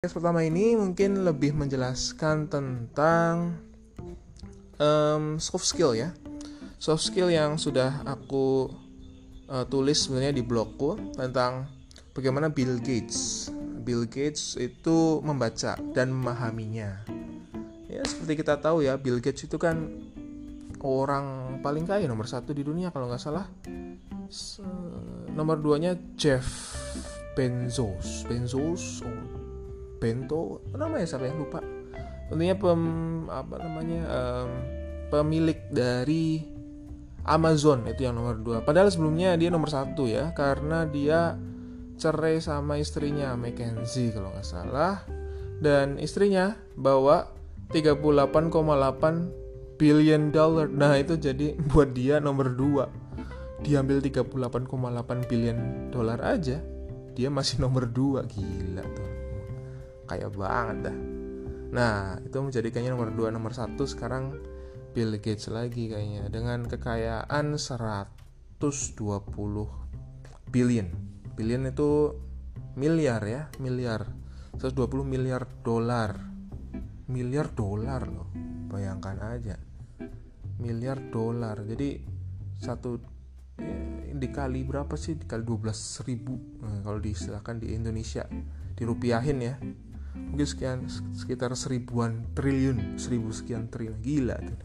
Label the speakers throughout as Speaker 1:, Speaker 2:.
Speaker 1: podcast pertama ini mungkin lebih menjelaskan tentang um, soft skill ya. Soft skill yang sudah aku uh, tulis sebenarnya di blogku tentang bagaimana Bill Gates. Bill Gates itu membaca dan memahaminya. Ya seperti kita tahu ya, Bill Gates itu kan orang paling kaya nomor satu di dunia kalau nggak salah. Nomor duanya Jeff Bezos. Bezos. Oh, bento namanya siapa ya? Lupa. Intinya pem apa namanya um, pemilik dari Amazon itu yang nomor dua. Padahal sebelumnya dia nomor satu ya karena dia cerai sama istrinya Mackenzie kalau nggak salah. Dan istrinya bawa 38,8 billion dollar. Nah itu jadi buat dia nomor dua. Diambil 38,8 billion dollar aja. Dia masih nomor dua gila tuh kaya banget dah. Nah itu menjadikannya nomor 2 nomor 1 sekarang Bill Gates lagi kayaknya dengan kekayaan 120 billion. Billion itu miliar ya miliar. 120 miliar dolar. Miliar dolar loh bayangkan aja. Miliar dolar. Jadi satu ya, dikali berapa sih? Dikali 12 ribu. Nah, kalau diistilahkan di Indonesia dirupiahin ya mungkin sekian sekitar seribuan triliun seribu sekian triliun. Gila tuh.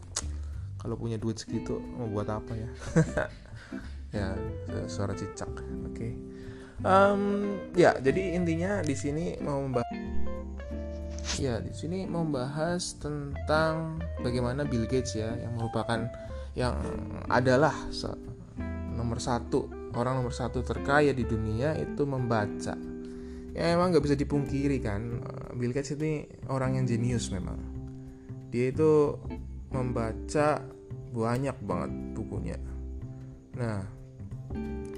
Speaker 1: Kalau punya duit segitu mau buat apa ya? Ya suara cicak. Oke. Okay. um, ya jadi intinya di sini mau membahas ya di sini membahas tentang bagaimana Bill Gates ya yang merupakan yang adalah nomor satu orang nomor satu terkaya di dunia itu membaca ya emang nggak bisa dipungkiri kan Bill Gates ini orang yang jenius memang. Dia itu membaca banyak banget bukunya. Nah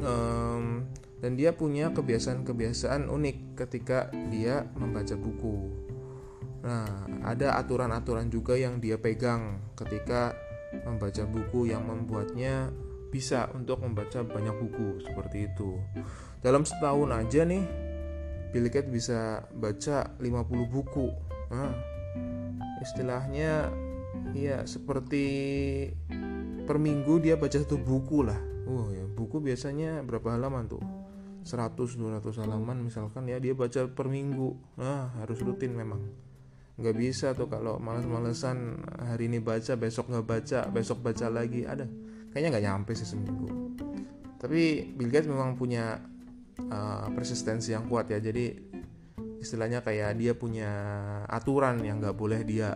Speaker 1: um, dan dia punya kebiasaan-kebiasaan unik ketika dia membaca buku. Nah ada aturan-aturan juga yang dia pegang ketika membaca buku yang membuatnya bisa untuk membaca banyak buku seperti itu. Dalam setahun aja nih Bill Gates bisa baca 50 buku. Nah, istilahnya ya seperti per minggu dia baca satu buku lah. Oh ya buku biasanya berapa halaman tuh? 100 200 halaman misalkan ya dia baca per minggu. Nah harus rutin memang. Nggak bisa tuh kalau males-malesan hari ini baca besok nggak baca besok baca lagi. Ada. Kayaknya nggak nyampe sih seminggu. Tapi Bill Gates memang punya uh, persistensi yang kuat ya. Jadi istilahnya kayak dia punya aturan yang nggak boleh dia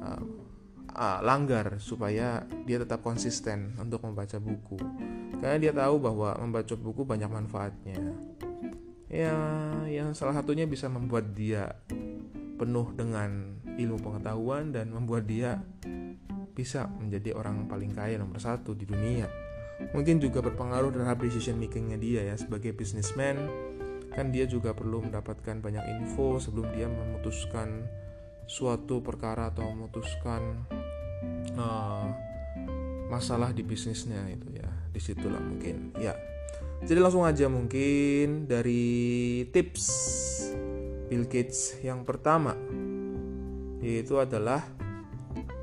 Speaker 1: uh, uh, langgar supaya dia tetap konsisten untuk membaca buku. Karena dia tahu bahwa membaca buku banyak manfaatnya. Ya yang salah satunya bisa membuat dia penuh dengan ilmu pengetahuan dan membuat dia bisa menjadi orang paling kaya nomor satu di dunia mungkin juga berpengaruh terhadap decision makingnya dia ya sebagai businessman. Kan dia juga perlu mendapatkan banyak info sebelum dia memutuskan suatu perkara atau memutuskan uh, masalah di bisnisnya itu ya. Di situlah mungkin ya. Jadi langsung aja mungkin dari tips Bill Gates yang pertama yaitu adalah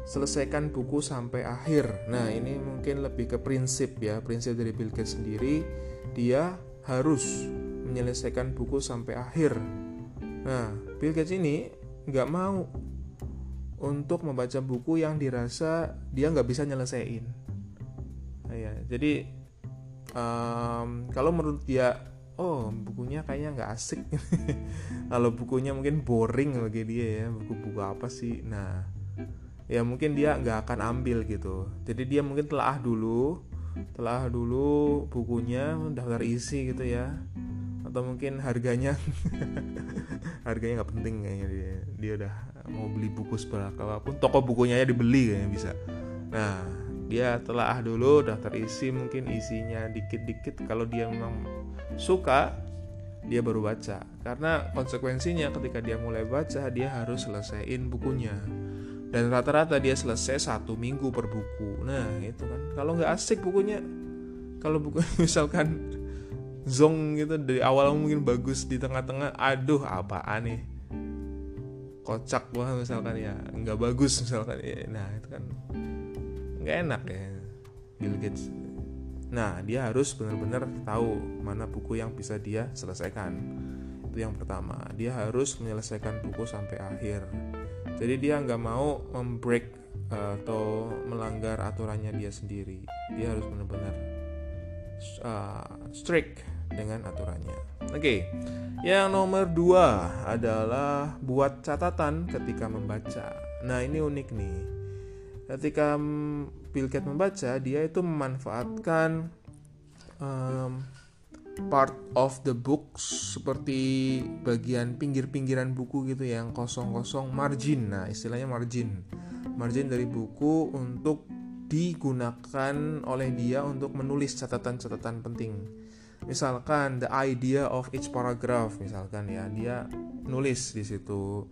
Speaker 1: selesaikan buku sampai akhir. Nah, ini mungkin lebih ke prinsip ya, prinsip dari Bill Gates sendiri, dia harus menyelesaikan buku sampai akhir. Nah, Bill Gates ini nggak mau untuk membaca buku yang dirasa dia nggak bisa nyelesain. Nah, ya, jadi um, kalau menurut dia, oh bukunya kayaknya nggak asik. kalau bukunya mungkin boring bagi dia ya, buku-buku apa sih? Nah, ya mungkin dia nggak akan ambil gitu. Jadi dia mungkin telah dulu telah dulu bukunya daftar isi gitu ya. Atau mungkin harganya harganya nggak penting kayaknya dia. Dia udah mau beli buku seberapa pun toko bukunya ya dibeli kayaknya bisa. Nah dia telah dulu daftar isi mungkin isinya dikit-dikit. Kalau dia memang suka dia baru baca. Karena konsekuensinya ketika dia mulai baca dia harus selesaiin bukunya dan rata-rata dia selesai satu minggu per buku. Nah itu kan. Kalau nggak asik bukunya. Kalau buku misalkan zong gitu dari awal mungkin bagus di tengah-tengah aduh apaan nih? Kocak banget misalkan ya. Nggak bagus misalkan ya. Nah itu kan nggak enak ya Bill Gates. Nah dia harus benar-benar tahu mana buku yang bisa dia selesaikan. Itu yang pertama. Dia harus menyelesaikan buku sampai akhir jadi dia nggak mau membreak uh, atau melanggar aturannya dia sendiri. Dia harus benar-benar uh, strict dengan aturannya. Oke okay. yang nomor dua adalah buat catatan ketika membaca. Nah ini unik nih. Ketika Bill Gates membaca dia itu memanfaatkan um, part of the books seperti bagian pinggir-pinggiran buku gitu yang kosong-kosong margin nah istilahnya margin margin dari buku untuk digunakan oleh dia untuk menulis catatan-catatan penting misalkan the idea of each paragraph misalkan ya dia nulis di situ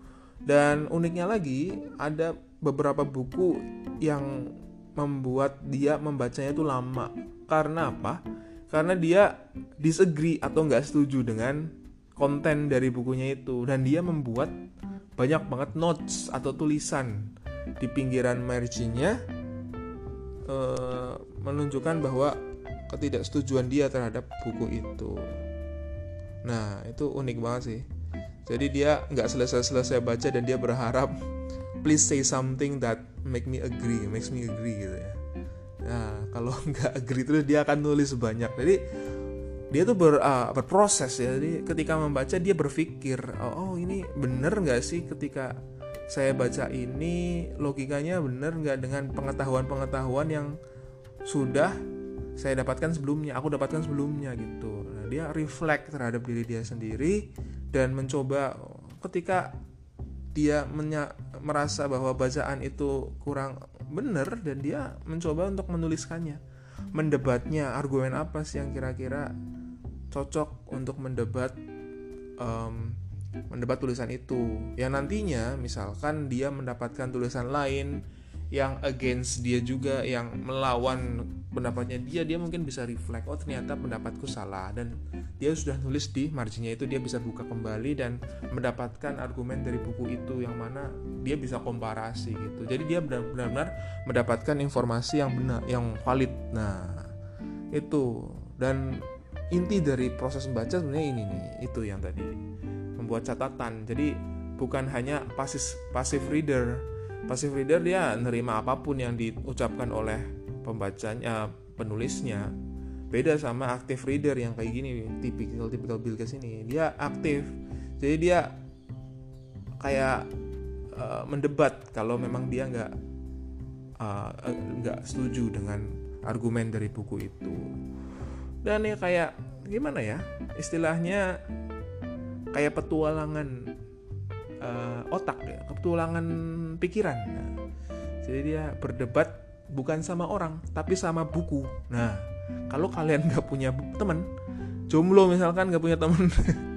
Speaker 1: dan uniknya lagi ada beberapa buku yang membuat dia membacanya itu lama. Karena apa? Karena dia disagree atau nggak setuju dengan konten dari bukunya itu dan dia membuat banyak banget notes atau tulisan di pinggiran marginnya uh, menunjukkan bahwa ketidaksetujuan dia terhadap buku itu. Nah itu unik banget sih. Jadi dia nggak selesai-selesai baca dan dia berharap please say something that make me agree makes me agree gitu ya nah kalau nggak agree terus dia akan nulis banyak. Jadi dia tuh ber, uh, berproses ya. Jadi ketika membaca dia berpikir oh, oh ini bener nggak sih ketika saya baca ini? Logikanya bener nggak dengan pengetahuan-pengetahuan yang sudah saya dapatkan sebelumnya aku dapatkan sebelumnya gitu. Nah, dia reflect terhadap diri dia sendiri dan mencoba ketika dia merasa bahwa bacaan itu kurang benar dan dia mencoba untuk menuliskannya. Mendebatnya argumen apa sih yang kira-kira cocok untuk mendebat um, mendebat tulisan itu? Yang nantinya misalkan dia mendapatkan tulisan lain yang against dia juga yang melawan pendapatnya dia dia mungkin bisa reflect oh ternyata pendapatku salah. Dan dia sudah nulis di marginnya itu dia bisa buka kembali dan mendapatkan argumen dari buku itu yang mana dia bisa komparasi gitu. Jadi dia benar-benar mendapatkan informasi yang benar yang valid. Nah itu. Dan inti dari proses membaca sebenarnya ini nih itu yang tadi. Membuat catatan. Jadi bukan hanya passive passive reader Passive reader dia nerima apa pun yang diucapkan oleh pembacanya, penulisnya. Beda sama active reader yang kayak gini, tipikal tipikal Bill Gates ini. Dia aktif. Jadi dia kayak uh, mendebat kalau memang dia nggak uh, nggak setuju dengan argumen dari buku itu. Dan ya kayak gimana ya? Istilahnya kayak petualangan uh, otak ya, ketulangan pikiran. Nah, jadi dia berdebat bukan sama orang, tapi sama buku. Nah, kalau kalian nggak punya teman, jomblo misalkan nggak punya teman,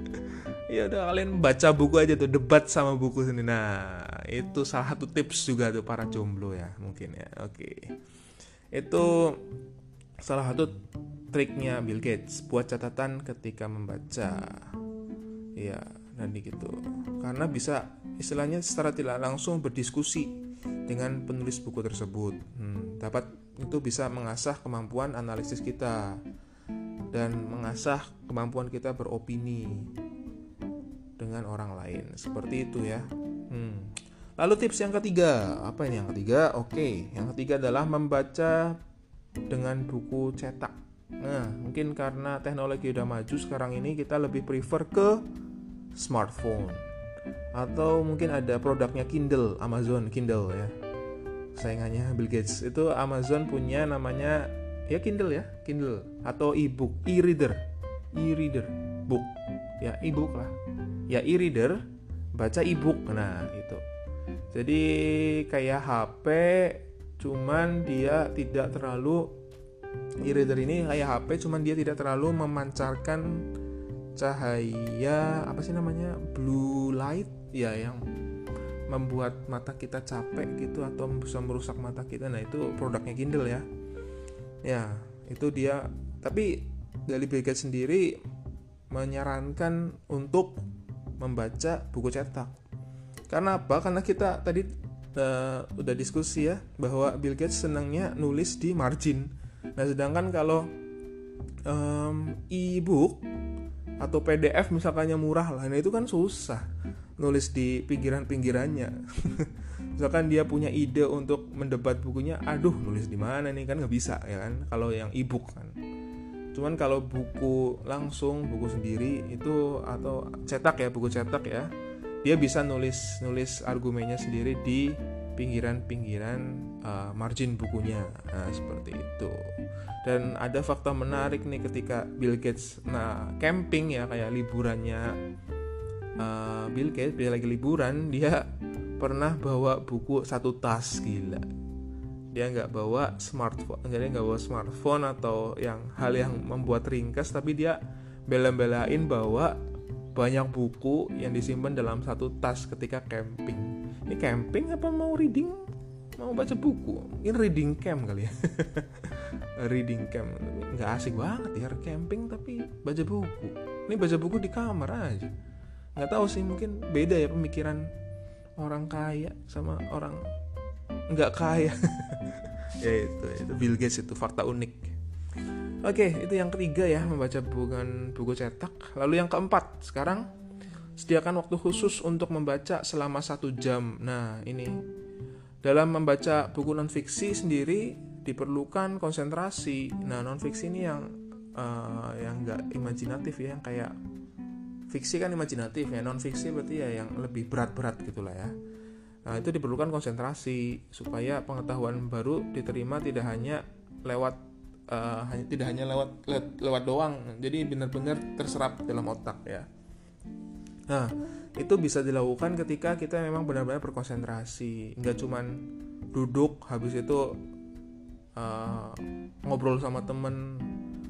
Speaker 1: ya udah kalian baca buku aja tuh debat sama buku sendiri. Nah, itu salah satu tips juga tuh para jomblo ya mungkin ya. Oke, itu salah satu triknya Bill Gates buat catatan ketika membaca. Ya, nanti gitu. Karena bisa istilahnya secara tidak langsung berdiskusi dengan penulis buku tersebut. Hmm, dapat itu bisa mengasah kemampuan analisis kita dan mengasah kemampuan kita beropini dengan orang lain. Seperti itu ya. Hmm. lalu tips yang ketiga. Apa ini yang ketiga? Oke yang ketiga adalah membaca dengan buku cetak. Nah mungkin karena teknologi udah maju sekarang ini kita lebih prefer ke smartphone. Atau mungkin ada produknya Kindle Amazon Kindle ya. Saingannya Bill Gates. Itu Amazon punya namanya ya Kindle ya. Kindle. Atau e-book e-reader. E-reader book. Ya e-book lah. Ya e-reader baca e-book. Nah itu jadi kayak HP cuman dia tidak terlalu e-reader ini kayak HP cuman dia tidak terlalu memancarkan cahaya apa sih namanya? Blue light. Ya yang membuat mata kita capek gitu atau bisa merusak mata kita. Nah itu produknya Kindle ya. Ya itu dia. Tapi dari Bill Gates sendiri menyarankan untuk membaca buku cetak. Karena apa? Karena kita tadi uh, udah diskusi ya bahwa Bill Gates senangnya nulis di margin. Nah sedangkan kalau um, e-book atau PDF misalkannya murah lah. Nah itu kan susah nulis di pinggiran-pinggirannya. Misalkan dia punya ide untuk mendebat bukunya aduh nulis di mana nih? Kan nggak bisa ya kan? Kalau yang e-book kan. Cuman kalau buku langsung buku sendiri itu atau cetak ya buku cetak ya dia bisa nulis nulis argumennya sendiri di pinggiran-pinggiran uh, margin bukunya. Nah, seperti itu. Dan ada fakta menarik nih ketika Bill Gates nah camping ya kayak liburannya. Uh, Bill Gates dia lagi liburan dia pernah bawa buku satu tas gila. Dia nggak bawa smartphone jadi nggak bawa smartphone atau yang hal yang membuat ringkas tapi dia bela-belain bawa banyak buku yang disimpan dalam satu tas ketika camping. Ini camping apa mau reading mau baca buku? Ini reading camp kali ya. Reading camp. Nggak asik banget ya camping tapi baca buku. Ini baca buku di kamar aja. Nggak tahu sih mungkin beda ya pemikiran orang kaya sama orang nggak kaya. Ya itu itu. Bill Gates itu fakta unik. Oke itu yang ketiga ya membaca bukan buku cetak. Lalu yang keempat sekarang sediakan waktu khusus untuk membaca selama satu jam. Nah ini dalam membaca buku non fiksi sendiri diperlukan konsentrasi. Nah non fiksi ini yang uh, yang nggak imajinatif ya yang kayak fiksi kan imajinatif ya non fiksi berarti ya yang lebih berat-berat gitulah ya. Nah itu diperlukan konsentrasi supaya pengetahuan baru diterima tidak hanya lewat uh, hanya tidak hanya lewat lewat, lewat doang. Jadi benar-benar terserap dalam otak ya nah itu bisa dilakukan ketika kita memang benar-benar berkonsentrasi. Nggak cuman duduk habis itu uh, ngobrol sama temen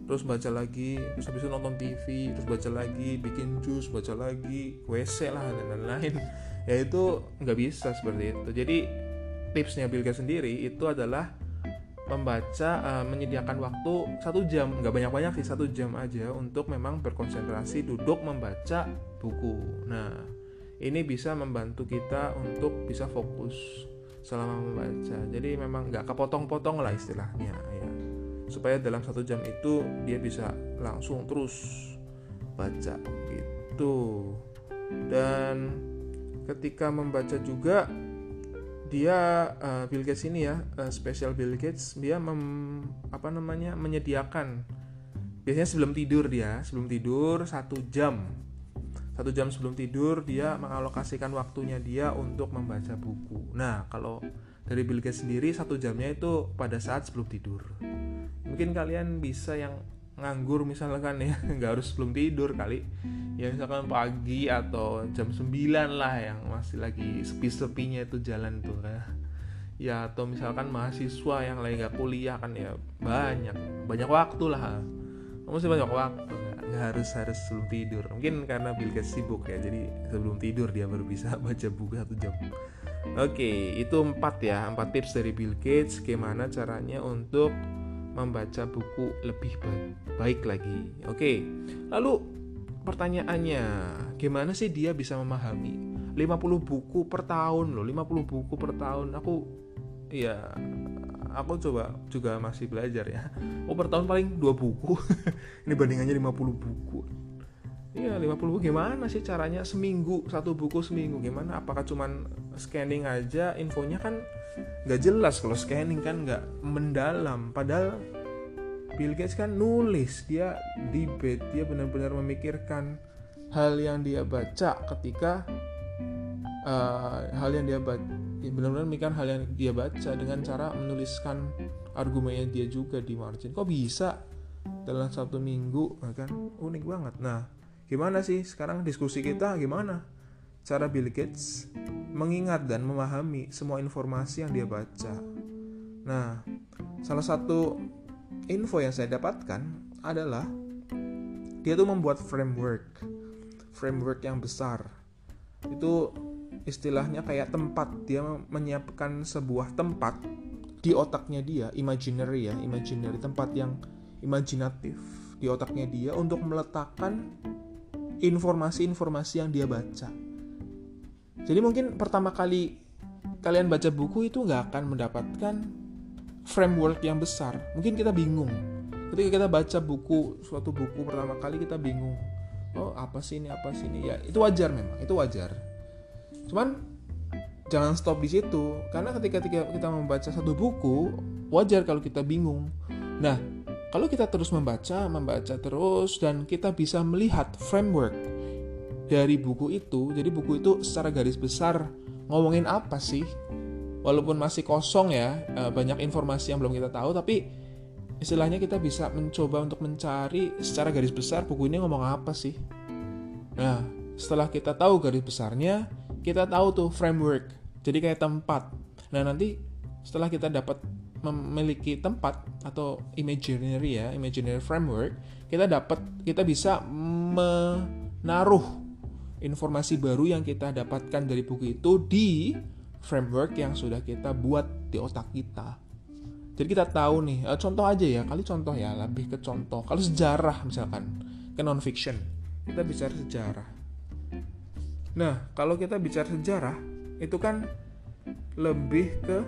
Speaker 1: terus baca lagi terus habis itu nonton TV terus baca lagi bikin jus baca lagi WC lah dan lain-lain. Ya itu nggak bisa seperti itu. Jadi tipsnya Bill Gates sendiri itu adalah membaca uh, menyediakan waktu satu jam. Nggak banyak-banyak sih satu jam aja untuk memang berkonsentrasi duduk membaca buku. Nah ini bisa membantu kita untuk bisa fokus selama membaca. Jadi memang nggak kepotong-potong lah istilahnya ya. Supaya dalam satu jam itu dia bisa langsung terus baca gitu. Dan ketika membaca juga dia uh, Bill Gates ini ya uh, spesial Bill Gates dia mem, apa namanya menyediakan biasanya sebelum tidur dia sebelum tidur satu jam. Satu jam sebelum tidur dia mengalokasikan waktunya dia untuk membaca buku. Nah kalau dari Bill Gates sendiri satu jamnya itu pada saat sebelum tidur. Mungkin kalian bisa yang nganggur misalkan ya nggak harus belum tidur kali. Ya misalkan pagi atau jam 9 lah yang masih lagi sepi-sepinya itu jalan tuh ya. Ya atau misalkan mahasiswa yang lagi nggak kuliah kan ya banyak banyak waktu lah. Kamu sih banyak waktu nggak harus harus sebelum tidur. Mungkin karena Bill Gates sibuk ya jadi sebelum tidur dia baru bisa baca buku satu jam. Oke itu empat ya empat tips dari Bill Gates gimana caranya untuk membaca buku lebih baik lagi. Oke. Lalu pertanyaannya, gimana sih dia bisa memahami 50 buku per tahun loh, 50 buku per tahun. Aku ya aku coba juga masih belajar ya. Oh per tahun paling dua buku. Ini bandingannya 50 buku. Iya 50 buku gimana sih caranya? Seminggu satu buku seminggu gimana? Apakah cuman scanning aja? Infonya kan nggak jelas kalau scanning kan nggak mendalam. Padahal Bill Gates kan nulis dia debate dia benar-benar memikirkan hal yang dia baca ketika uh, hal yang dia baca benar-benar memikirkan hal yang dia baca dengan cara menuliskan argumennya dia juga di margin. Kok bisa dalam satu minggu kan? Unik banget. Nah gimana sih sekarang diskusi kita gimana cara Bill Gates mengingat dan memahami semua informasi yang dia baca. Nah, salah satu info yang saya dapatkan adalah dia tuh membuat framework, framework yang besar. Itu istilahnya kayak tempat dia menyiapkan sebuah tempat di otaknya dia, imaginary ya, imaginary tempat yang imajinatif di otaknya dia untuk meletakkan informasi-informasi yang dia baca. Jadi mungkin pertama kali kalian baca buku itu nggak akan mendapatkan framework yang besar. Mungkin kita bingung. Ketika kita baca buku suatu buku pertama kali kita bingung. Oh apa sih ini apa sih ini? Ya itu wajar memang itu wajar. Cuman jangan stop di situ. Karena ketika kita membaca satu buku wajar kalau kita bingung. Nah kalau kita terus membaca, membaca terus dan kita bisa melihat framework dari buku itu, jadi buku itu secara garis besar ngomongin apa sih? Walaupun masih kosong ya, eh, banyak informasi yang belum kita tahu, tapi istilahnya kita bisa mencoba untuk mencari secara garis besar buku ini ngomong apa sih. Nah, setelah kita tahu garis besarnya, kita tahu tuh framework. Jadi kayak tempat. Nah, nanti setelah kita dapat memiliki tempat atau imaginary ya, imaginary framework, kita dapat kita bisa menaruh informasi baru yang kita dapatkan dari buku itu di framework yang sudah kita buat di otak kita. Jadi kita tahu nih, eh, contoh aja ya, kali contoh ya, lebih ke contoh. Kalau sejarah misalkan, ke non fiction, kita bicara sejarah. Nah, kalau kita bicara sejarah, itu kan lebih ke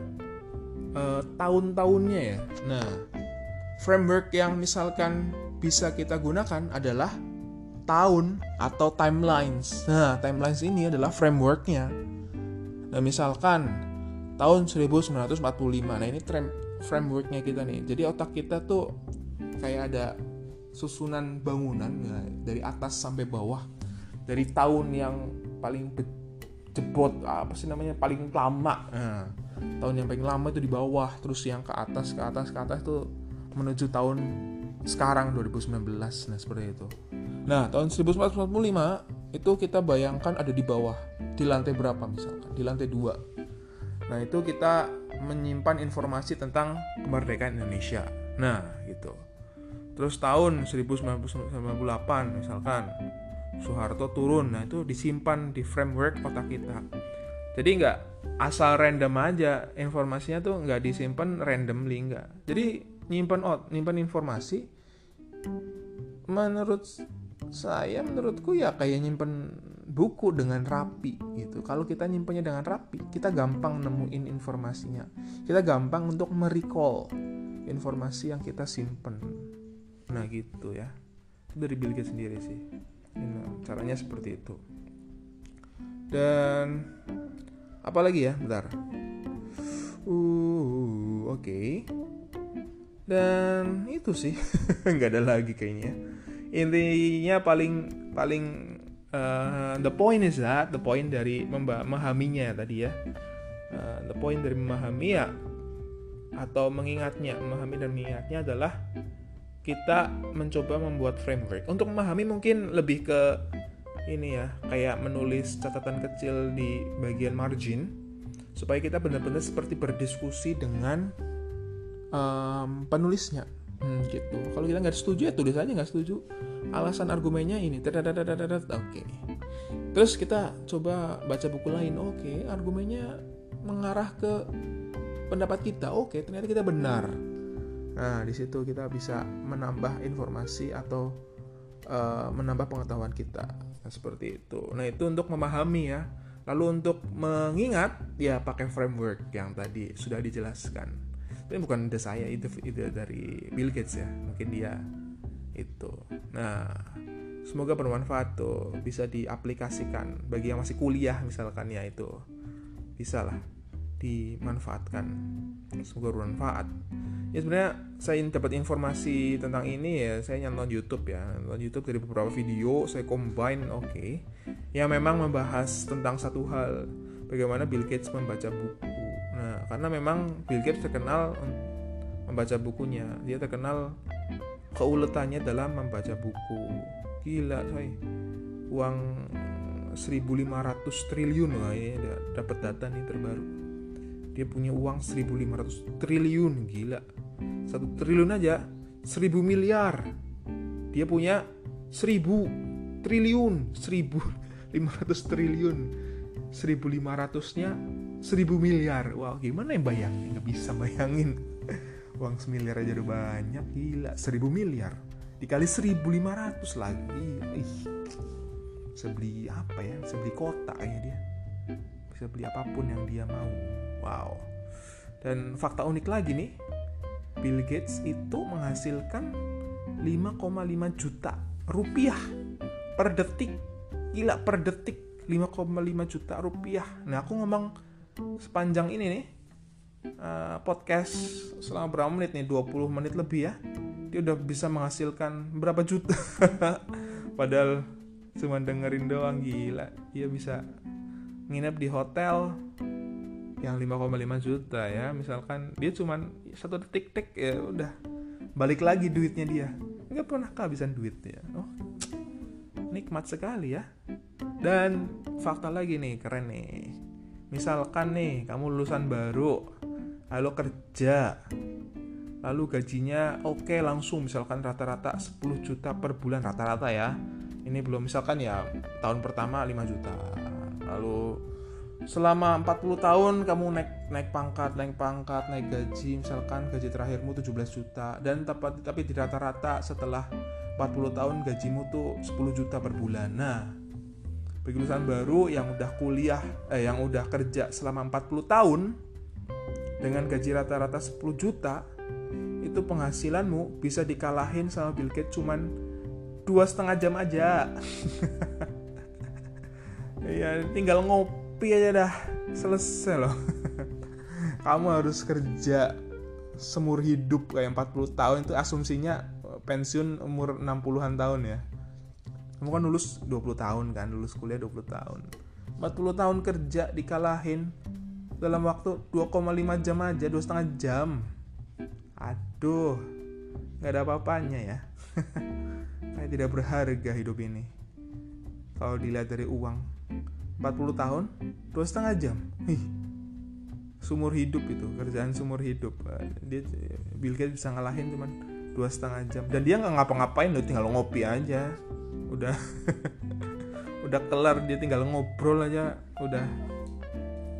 Speaker 1: uh, tahun-tahunnya ya. Nah, framework yang misalkan bisa kita gunakan adalah tahun atau timelines. Nah, timelines ini adalah frameworknya. Nah, misalkan tahun 1945. Nah, ini frameworknya kita nih. Jadi otak kita tuh kayak ada susunan bangunan ya, dari atas sampai bawah. Dari tahun yang paling jebot apa sih namanya paling lama. Nah, tahun yang paling lama itu di bawah terus yang ke atas ke atas ke atas itu menuju tahun sekarang 2019 nah seperti itu. Nah tahun 1945 itu kita bayangkan ada di bawah di lantai berapa misalkan? Di lantai dua. Nah itu kita menyimpan informasi tentang kemerdekaan Indonesia. Nah gitu. Terus tahun 1998 misalkan Soeharto turun. Nah itu disimpan di framework otak kita. Jadi nggak asal random aja informasinya tuh nggak disimpan randomly nggak. Jadi nyimpan out nyimpan informasi menurut saya menurutku ya kayak nyimpan buku dengan rapi gitu. Kalau kita nyimpannya dengan rapi kita gampang nemuin informasinya. Kita gampang untuk merecall informasi yang kita simpen. Nah gitu ya. Itu dari Bill Gates sendiri sih caranya seperti itu. Dan apalagi ya? Bentar. Uh oke. Okay. dan itu sih. Nggak ada lagi kayaknya. Intinya paling paling uh, the point is that the point dari memahaminya tadi ya. Uh, the point dari memahami ya atau mengingatnya memahami dan mengingatnya adalah kita mencoba membuat framework. Untuk memahami mungkin lebih ke ini ya kayak menulis catatan kecil di bagian margin supaya kita benar-benar seperti berdiskusi dengan um, penulisnya. Hmm, gitu. Kalau kita nggak setuju ya tulis aja nggak setuju. Alasan argumennya ini. Oke. Okay. terus kita coba baca buku lain. Oke okay, argumennya mengarah ke pendapat kita. Oke okay, ternyata kita benar nah di situ kita bisa menambah informasi atau uh, menambah pengetahuan kita Nah, seperti itu. Nah, itu untuk memahami ya. Lalu untuk mengingat ya pakai framework yang tadi sudah dijelaskan. Ini bukan ide saya, ide ide dari Bill Gates ya. Mungkin dia itu. Nah, semoga bermanfaat tuh bisa diaplikasikan bagi yang masih kuliah misalkan ya itu. Bisa lah dimanfaatkan semoga bermanfaat. Ya sebenarnya saya dapat informasi tentang ini ya saya nonton YouTube ya nonton YouTube dari beberapa video saya combine oke. Okay, yang memang membahas tentang satu hal bagaimana Bill Gates membaca buku. Nah karena memang Bill Gates terkenal membaca bukunya. Dia terkenal keuletannya dalam membaca buku. Gila coy. Uang 1500 triliun wah ini dapat data nih terbaru dia punya uang 1500 triliun gila. Satu triliun aja 1000 miliar. Dia punya 1000 triliun 1500 triliun. 1500 nya 1000 miliar. Wow gimana yang bayangin? Nggak bisa bayangin. Uang semiliar aja udah banyak gila. 1000 miliar dikali 1500 lagi. Ih. Sebeli apa ya? Sebeli kota kayaknya dia. Bisa beli apa pun yang dia mau wow. Dan fakta unik lagi nih Bill Gates itu menghasilkan 5,5 juta rupiah per detik. Gila per detik 5,5 juta rupiah. Nah aku ngomong sepanjang ini nih uh, podcast selama berapa menit nih? 20 menit lebih ya. Dia udah bisa menghasilkan berapa juta? Padahal cuma dengerin doang gila. Dia bisa nginep di hotel yang 5,5 juta ya. Misalkan dia cuma satu detik tek ya udah. Balik lagi duitnya dia. Nggak pernah kehabisan duitnya. Oh nikmat sekali ya. Dan fakta lagi nih keren nih. Misalkan nih kamu lulusan baru lalu kerja lalu gajinya oke okay, langsung misalkan rata-rata 10 juta per bulan rata-rata ya. Ini belum misalkan ya tahun pertama 5 juta lalu selama 40 tahun kamu naik naik pangkat naik pangkat naik gaji misalkan gaji terakhirmu 17 juta dan tapi tapi di rata-rata setelah 40 tahun gajimu tuh 10 juta per bulan. Nah bagi lulusan baru yang udah kuliah eh yang udah kerja selama 40 tahun dengan gaji rata-rata 10 juta itu penghasilanmu bisa dikalahin sama Bill Gates cuman dua setengah jam aja. Ya tinggal ngopi aja dah selesai loh. Kamu harus kerja semur hidup kayak 40 tahun. Itu asumsinya pensiun umur 60-an tahun ya. Kamu kan lulus 20 tahun kan lulus kuliah 20 tahun. 40 tahun kerja dikalahin dalam waktu 2,5 jam aja dua setengah jam. Aduh nggak ada apa-apanya ya. Kayak tidak berharga hidup ini kalau dilihat dari uang 40 tahun dua setengah jam. Hih, sumur hidup itu kerjaan sumur hidup. Dia Bill Gates bisa ngalahin cuman dua setengah jam. Dan dia nggak ngapa-ngapain loh tinggal ngopi aja. Udah udah kelar dia tinggal ngobrol aja. Udah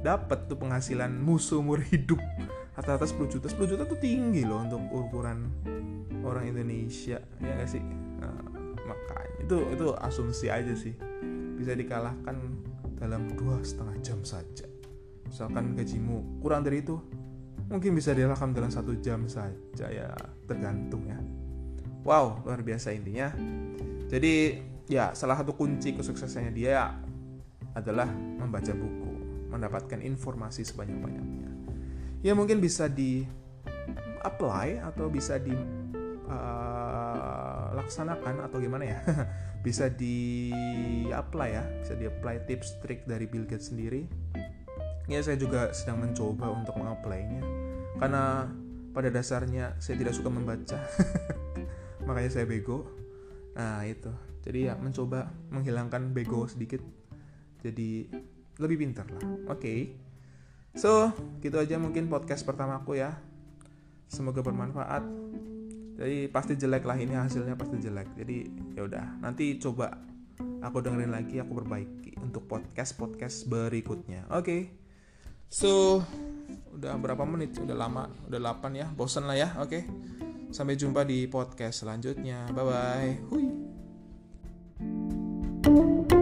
Speaker 1: dapat tuh penghasilan musuh umur hidup. Rata-rata 10 juta. 10 juta tuh tinggi loh untuk ukuran orang Indonesia ya gak sih? Nah, makanya. Itu itu asumsi aja sih. Bisa dikalahkan dalam dua setengah jam saja misalkan gajimu kurang dari itu mungkin bisa dikalahkan dalam satu jam saja ya tergantung ya wow luar biasa intinya jadi ya salah satu kunci kesuksesannya dia adalah membaca buku mendapatkan informasi sebanyak-banyaknya. Ya mungkin bisa di apply atau bisa di uh, laksanakan atau gimana ya? bisa di apply ya, bisa di apply tips trik dari Bill Gates sendiri. Ya saya juga sedang mencoba untuk mengapply-nya karena pada dasarnya saya tidak suka membaca. Makanya saya bego. Nah, itu. Jadi ya mencoba menghilangkan bego sedikit. Jadi lebih pintar lah oke okay. so gitu aja mungkin podcast pertama aku ya semoga bermanfaat jadi pasti jelek lah ini hasilnya pasti jelek. Jadi ya udah nanti coba aku dengerin lagi aku perbaiki untuk podcast podcast berikutnya. Oke. Okay. so udah berapa menit? Udah lama udah 8 ya? Bosen lah ya oke. Okay. sampai jumpa di podcast selanjutnya. Bye bye hui. thank you